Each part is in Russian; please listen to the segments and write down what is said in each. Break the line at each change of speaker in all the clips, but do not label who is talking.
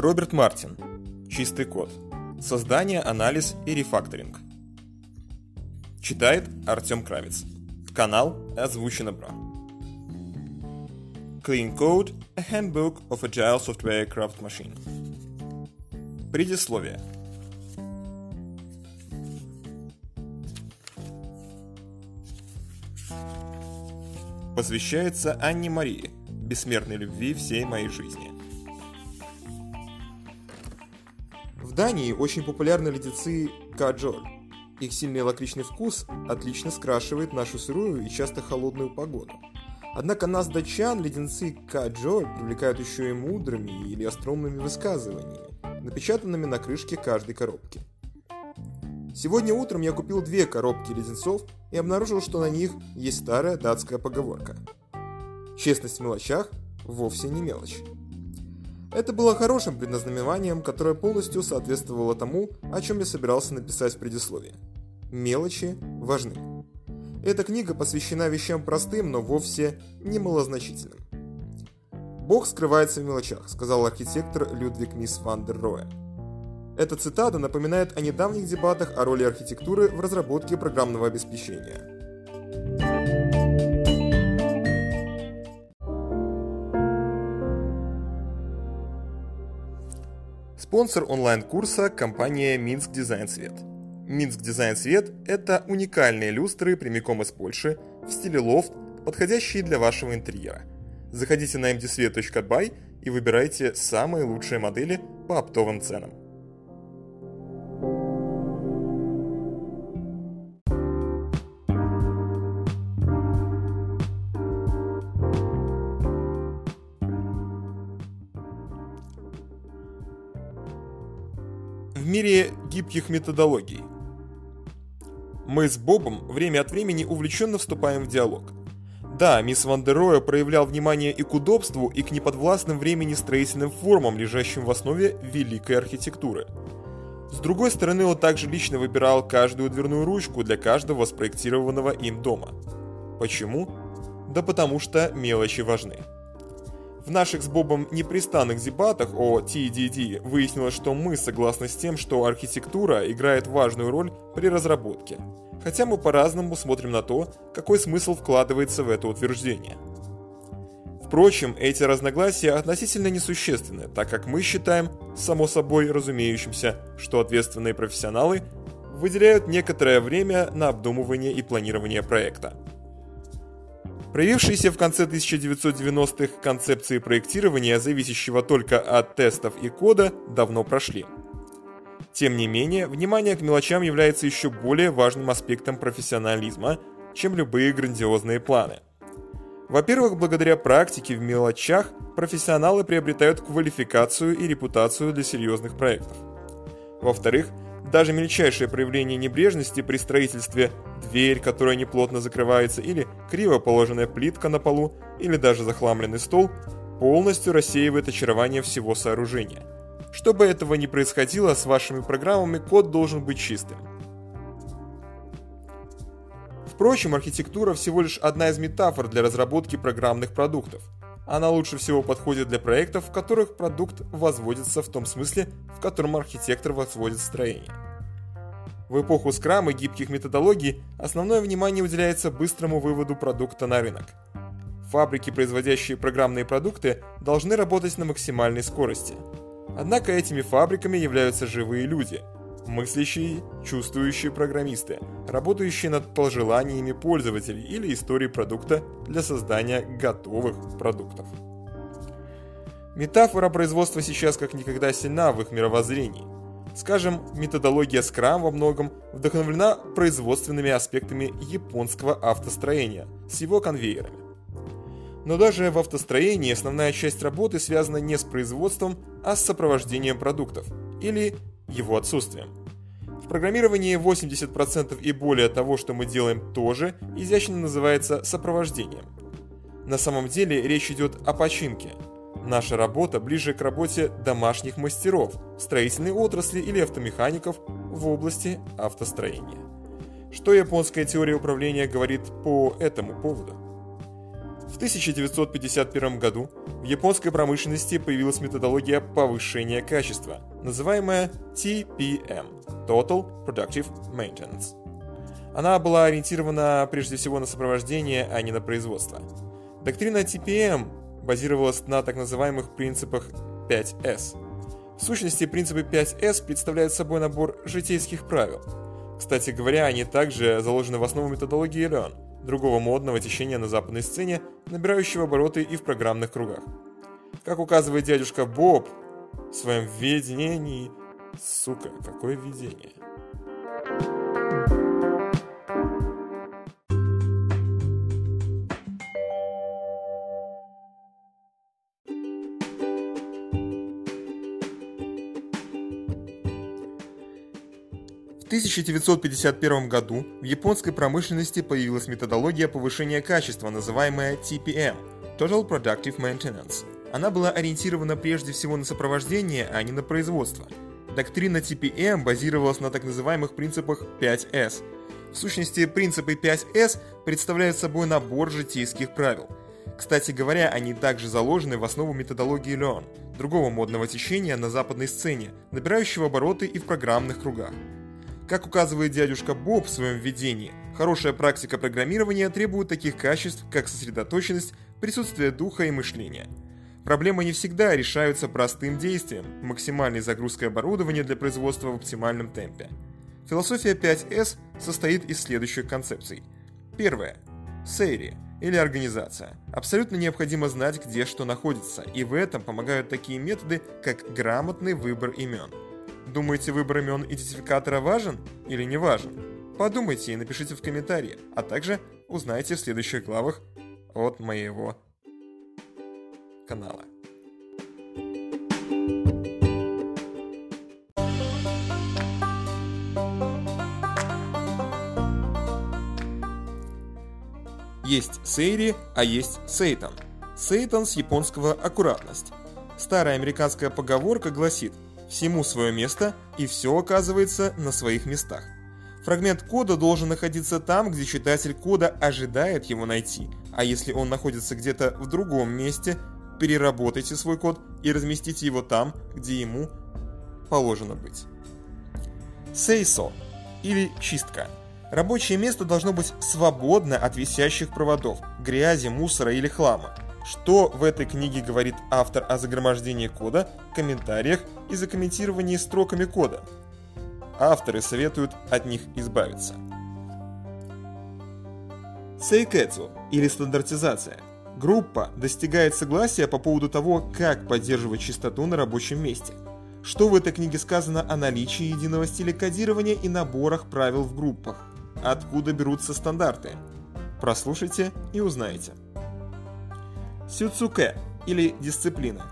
Роберт Мартин. Чистый код. Создание, анализ и рефакторинг. Читает Артем Кравец. Канал озвучено бра. Clean Code – A Handbook of Agile Software Craft Machine. Предисловие. Посвящается Анне Марии, бессмертной любви всей моей жизни. Дании очень популярны леденцы каджоль. Их сильный лакричный вкус отлично скрашивает нашу сырую и часто холодную погоду. Однако нас, датчан, леденцы каджоль привлекают еще и мудрыми или остромными высказываниями, напечатанными на крышке каждой коробки. Сегодня утром я купил две коробки леденцов и обнаружил, что на них есть старая датская поговорка. Честность в мелочах вовсе не мелочь. Это было хорошим предназнаменованием, которое полностью соответствовало тому, о чем я собирался написать в предисловии. Мелочи важны. Эта книга посвящена вещам простым, но вовсе не малозначительным. «Бог скрывается в мелочах», сказал архитектор Людвиг Мисс ван дер Роэ. Эта цитата напоминает о недавних дебатах о роли архитектуры в разработке программного обеспечения. Спонсор онлайн-курса – компания Минск Дизайн Свет. Минск Дизайн Свет – это уникальные люстры прямиком из Польши в стиле лофт, подходящие для вашего интерьера. Заходите на mdsvet.by и выбирайте самые лучшие модели по оптовым ценам. Мире гибких методологий. Мы с Бобом время от времени увлеченно вступаем в диалог. Да, мисс Ван проявлял внимание и к удобству, и к неподвластным времени строительным формам, лежащим в основе великой архитектуры. С другой стороны, он также лично выбирал каждую дверную ручку для каждого спроектированного им дома. Почему? Да потому что мелочи важны. В наших с Бобом непрестанных дебатах о TDD выяснилось, что мы согласны с тем, что архитектура играет важную роль при разработке. Хотя мы по-разному смотрим на то, какой смысл вкладывается в это утверждение. Впрочем, эти разногласия относительно несущественны, так как мы считаем, само собой разумеющимся, что ответственные профессионалы выделяют некоторое время на обдумывание и планирование проекта. Проявившиеся в конце 1990-х концепции проектирования, зависящего только от тестов и кода, давно прошли. Тем не менее, внимание к мелочам является еще более важным аспектом профессионализма, чем любые грандиозные планы. Во-первых, благодаря практике в мелочах профессионалы приобретают квалификацию и репутацию для серьезных проектов. Во-вторых, даже мельчайшее проявление небрежности при строительстве, дверь, которая неплотно закрывается, или криво положенная плитка на полу, или даже захламленный стол, полностью рассеивает очарование всего сооружения. Чтобы этого не происходило с вашими программами, код должен быть чистым. Впрочем, архитектура всего лишь одна из метафор для разработки программных продуктов – она лучше всего подходит для проектов, в которых продукт возводится в том смысле, в котором архитектор возводит строение. В эпоху скрам и гибких методологий основное внимание уделяется быстрому выводу продукта на рынок. Фабрики, производящие программные продукты, должны работать на максимальной скорости. Однако этими фабриками являются живые люди – мыслящие, чувствующие программисты, работающие над пожеланиями пользователей или историей продукта для создания готовых продуктов. Метафора производства сейчас как никогда сильна в их мировоззрении. Скажем, методология Scrum во многом вдохновлена производственными аспектами японского автостроения с его конвейерами. Но даже в автостроении основная часть работы связана не с производством, а с сопровождением продуктов или его отсутствием. В программировании 80% и более того, что мы делаем, тоже изящно называется сопровождением. На самом деле речь идет о починке. Наша работа ближе к работе домашних мастеров, строительной отрасли или автомехаников в области автостроения. Что японская теория управления говорит по этому поводу? В 1951 году в японской промышленности появилась методология повышения качества, называемая TPM – Total Productive Maintenance. Она была ориентирована прежде всего на сопровождение, а не на производство. Доктрина TPM базировалась на так называемых принципах 5S. В сущности, принципы 5S представляют собой набор житейских правил. Кстати говоря, они также заложены в основу методологии Learn, другого модного течения на западной сцене, набирающего обороты и в программных кругах. Как указывает дядюшка Боб в своем видении... Сука, какое видение? 1951 году в японской промышленности появилась методология повышения качества, называемая TPM – Total Productive Maintenance. Она была ориентирована прежде всего на сопровождение, а не на производство. Доктрина TPM базировалась на так называемых принципах 5S. В сущности, принципы 5S представляют собой набор житейских правил. Кстати говоря, они также заложены в основу методологии Learn, другого модного течения на западной сцене, набирающего обороты и в программных кругах. Как указывает дядюшка Боб в своем введении, хорошая практика программирования требует таких качеств, как сосредоточенность, присутствие духа и мышления. Проблемы не всегда решаются простым действием, максимальной загрузкой оборудования для производства в оптимальном темпе. Философия 5S состоит из следующих концепций. Первое. Сейри или организация. Абсолютно необходимо знать, где что находится, и в этом помогают такие методы, как грамотный выбор имен – Думаете, выбор имен идентификатора важен или не важен? Подумайте и напишите в комментарии, а также узнайте в следующих главах от моего канала. Есть Сейри, а есть Сейтан. Сейтан с японского «аккуратность». Старая американская поговорка гласит – всему свое место, и все оказывается на своих местах. Фрагмент кода должен находиться там, где читатель кода ожидает его найти, а если он находится где-то в другом месте, переработайте свой код и разместите его там, где ему положено быть. Сейсо или чистка. Рабочее место должно быть свободно от висящих проводов, грязи, мусора или хлама. Что в этой книге говорит автор о загромождении кода, комментариях и закомментировании строками кода? Авторы советуют от них избавиться. Сейкэцу или стандартизация. Группа достигает согласия по поводу того, как поддерживать чистоту на рабочем месте. Что в этой книге сказано о наличии единого стиля кодирования и наборах правил в группах? Откуда берутся стандарты? Прослушайте и узнаете. Сюцуке или дисциплина.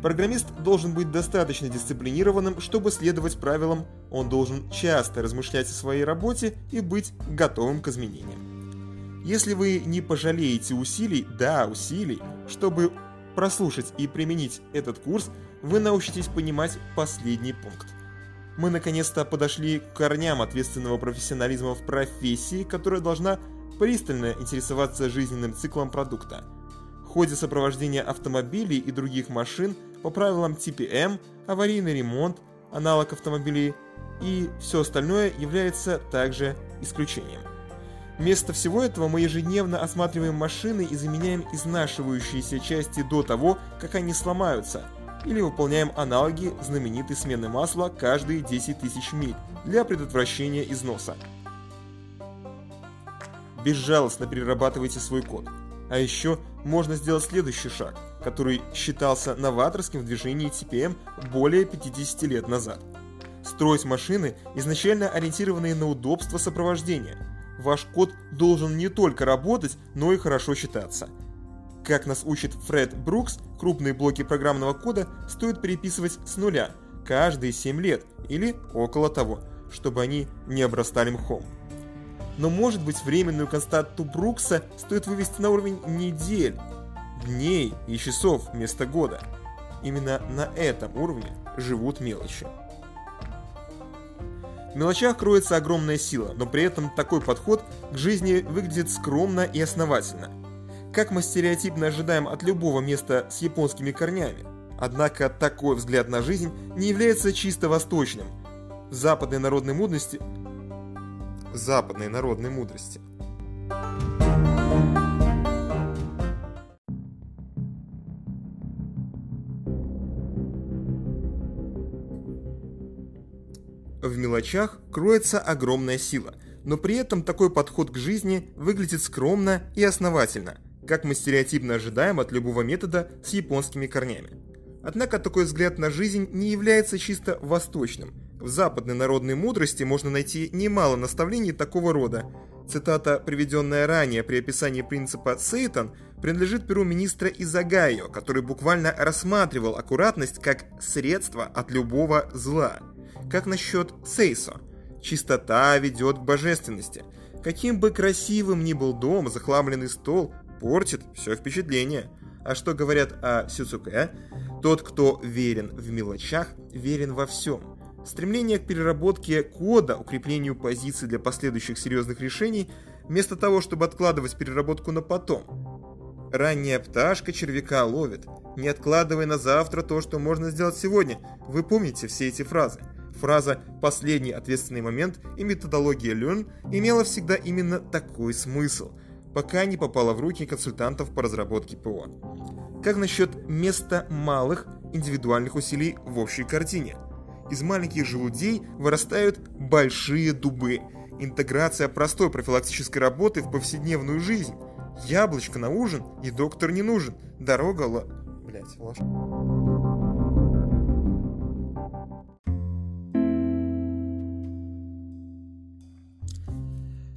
Программист должен быть достаточно дисциплинированным, чтобы следовать правилам, он должен часто размышлять о своей работе и быть готовым к изменениям. Если вы не пожалеете усилий, да, усилий, чтобы прослушать и применить этот курс, вы научитесь понимать последний пункт. Мы наконец-то подошли к корням ответственного профессионализма в профессии, которая должна пристально интересоваться жизненным циклом продукта – ходе сопровождения автомобилей и других машин по правилам TPM, аварийный ремонт, аналог автомобилей и все остальное является также исключением. Вместо всего этого мы ежедневно осматриваем машины и заменяем изнашивающиеся части до того, как они сломаются, или выполняем аналоги знаменитой смены масла каждые 10 тысяч миль для предотвращения износа. Безжалостно перерабатывайте свой код. А еще можно сделать следующий шаг, который считался новаторским в движении TPM более 50 лет назад. Строить машины, изначально ориентированные на удобство сопровождения. Ваш код должен не только работать, но и хорошо считаться. Как нас учит Фред Брукс, крупные блоки программного кода стоит переписывать с нуля каждые 7 лет или около того, чтобы они не обрастали мхом. Но может быть временную константу Брукса стоит вывести на уровень недель, дней и часов вместо года. Именно на этом уровне живут мелочи. В мелочах кроется огромная сила, но при этом такой подход к жизни выглядит скромно и основательно. как мы стереотипно ожидаем от любого места с японскими корнями. Однако такой взгляд на жизнь не является чисто восточным. В западной народной мудрости... Западной народной мудрости. В мелочах кроется огромная сила, но при этом такой подход к жизни выглядит скромно и основательно, как мы стереотипно ожидаем от любого метода с японскими корнями. Однако такой взгляд на жизнь не является чисто восточным. В западной народной мудрости можно найти немало наставлений такого рода. Цитата, приведенная ранее при описании принципа «Сейтан», принадлежит перу министра Изагайо, который буквально рассматривал аккуратность как средство от любого зла. Как насчет Сейсо? Чистота ведет к божественности. Каким бы красивым ни был дом, захламленный стол портит все впечатление. А что говорят о Сюцуке? Тот, кто верен в мелочах, верен во всем. Стремление к переработке кода, укреплению позиций для последующих серьезных решений, вместо того, чтобы откладывать переработку на потом. Ранняя пташка червяка ловит, не откладывая на завтра то, что можно сделать сегодня. Вы помните все эти фразы? Фраза «последний ответственный момент» и методология Learn имела всегда именно такой смысл, пока не попала в руки консультантов по разработке ПО. Как насчет места малых индивидуальных усилий в общей картине? Из маленьких желудей вырастают большие дубы. Интеграция простой профилактической работы в повседневную жизнь. Яблочко на ужин и доктор не нужен. Дорога ла... Блять, ложь.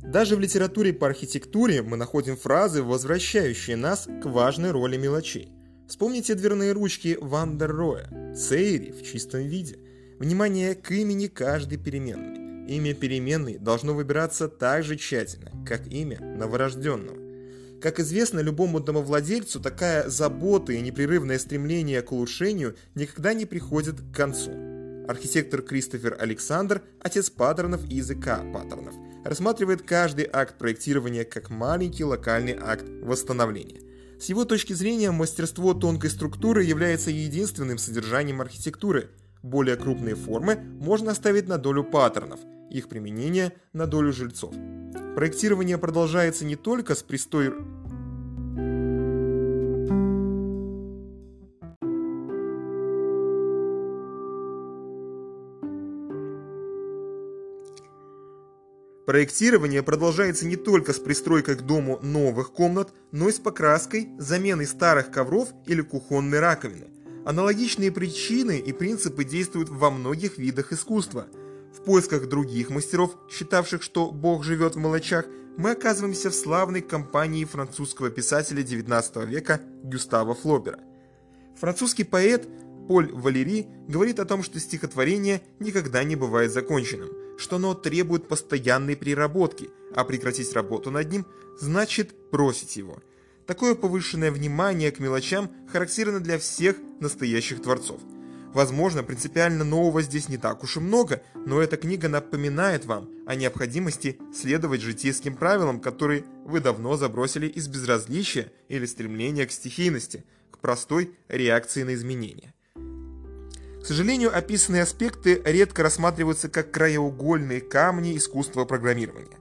Даже в литературе по архитектуре мы находим фразы, возвращающие нас к важной роли мелочей. Вспомните дверные ручки Вандер Роя, Цейри в чистом виде. Внимание к имени каждой переменной. Имя переменной должно выбираться так же тщательно, как имя новорожденного. Как известно, любому домовладельцу такая забота и непрерывное стремление к улучшению никогда не приходит к концу. Архитектор Кристофер Александр, отец паттернов и языка паттернов, рассматривает каждый акт проектирования как маленький локальный акт восстановления. С его точки зрения, мастерство тонкой структуры является единственным содержанием архитектуры. Более крупные формы можно оставить на долю паттернов, их применение на долю жильцов. Проектирование продолжается не только с пристой Проектирование продолжается не только с пристройкой к дому новых комнат, но и с покраской, заменой старых ковров или кухонной раковины. Аналогичные причины и принципы действуют во многих видах искусства. В поисках других мастеров, считавших, что Бог живет в мелочах, мы оказываемся в славной компании французского писателя XIX века Гюстава Флобера. Французский поэт Поль Валери говорит о том, что стихотворение никогда не бывает законченным – что оно требует постоянной переработки, а прекратить работу над ним значит бросить его. Такое повышенное внимание к мелочам характерно для всех настоящих творцов. Возможно, принципиально нового здесь не так уж и много, но эта книга напоминает вам о необходимости следовать житейским правилам, которые вы давно забросили из безразличия или стремления к стихийности, к простой реакции на изменения. К сожалению, описанные аспекты редко рассматриваются как краеугольные камни искусства программирования.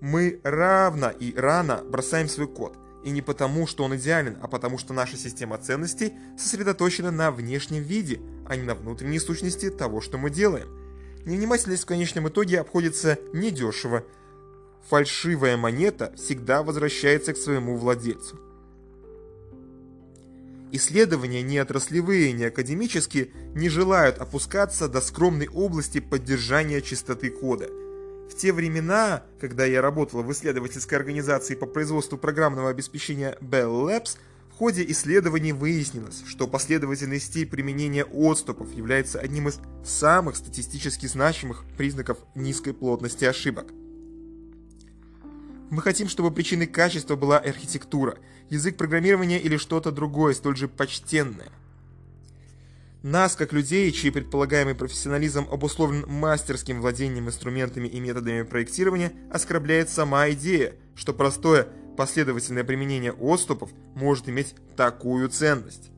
Мы равно и рано бросаем свой код, и не потому, что он идеален, а потому, что наша система ценностей сосредоточена на внешнем виде, а не на внутренней сущности того, что мы делаем. Невнимательность в конечном итоге обходится недешево. Фальшивая монета всегда возвращается к своему владельцу. Исследования ни отраслевые, ни академические не желают опускаться до скромной области поддержания чистоты кода. В те времена, когда я работал в исследовательской организации по производству программного обеспечения Bell Labs, в ходе исследований выяснилось, что последовательный стиль применения отступов является одним из самых статистически значимых признаков низкой плотности ошибок. Мы хотим, чтобы причиной качества была архитектура, язык программирования или что-то другое, столь же почтенное. Нас, как людей, чей предполагаемый профессионализм обусловлен мастерским владением инструментами и методами проектирования, оскорбляет сама идея, что простое последовательное применение отступов может иметь такую ценность.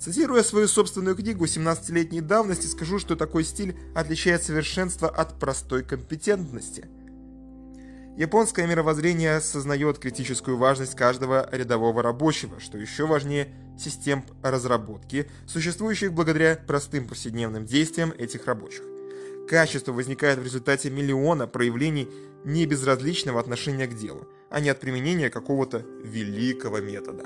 Цитируя свою собственную книгу 17-летней давности, скажу, что такой стиль отличает совершенство от простой компетентности. Японское мировоззрение осознает критическую важность каждого рядового рабочего, что еще важнее систем разработки, существующих благодаря простым повседневным действиям этих рабочих. Качество возникает в результате миллиона проявлений небезразличного отношения к делу, а не от применения какого-то великого метода.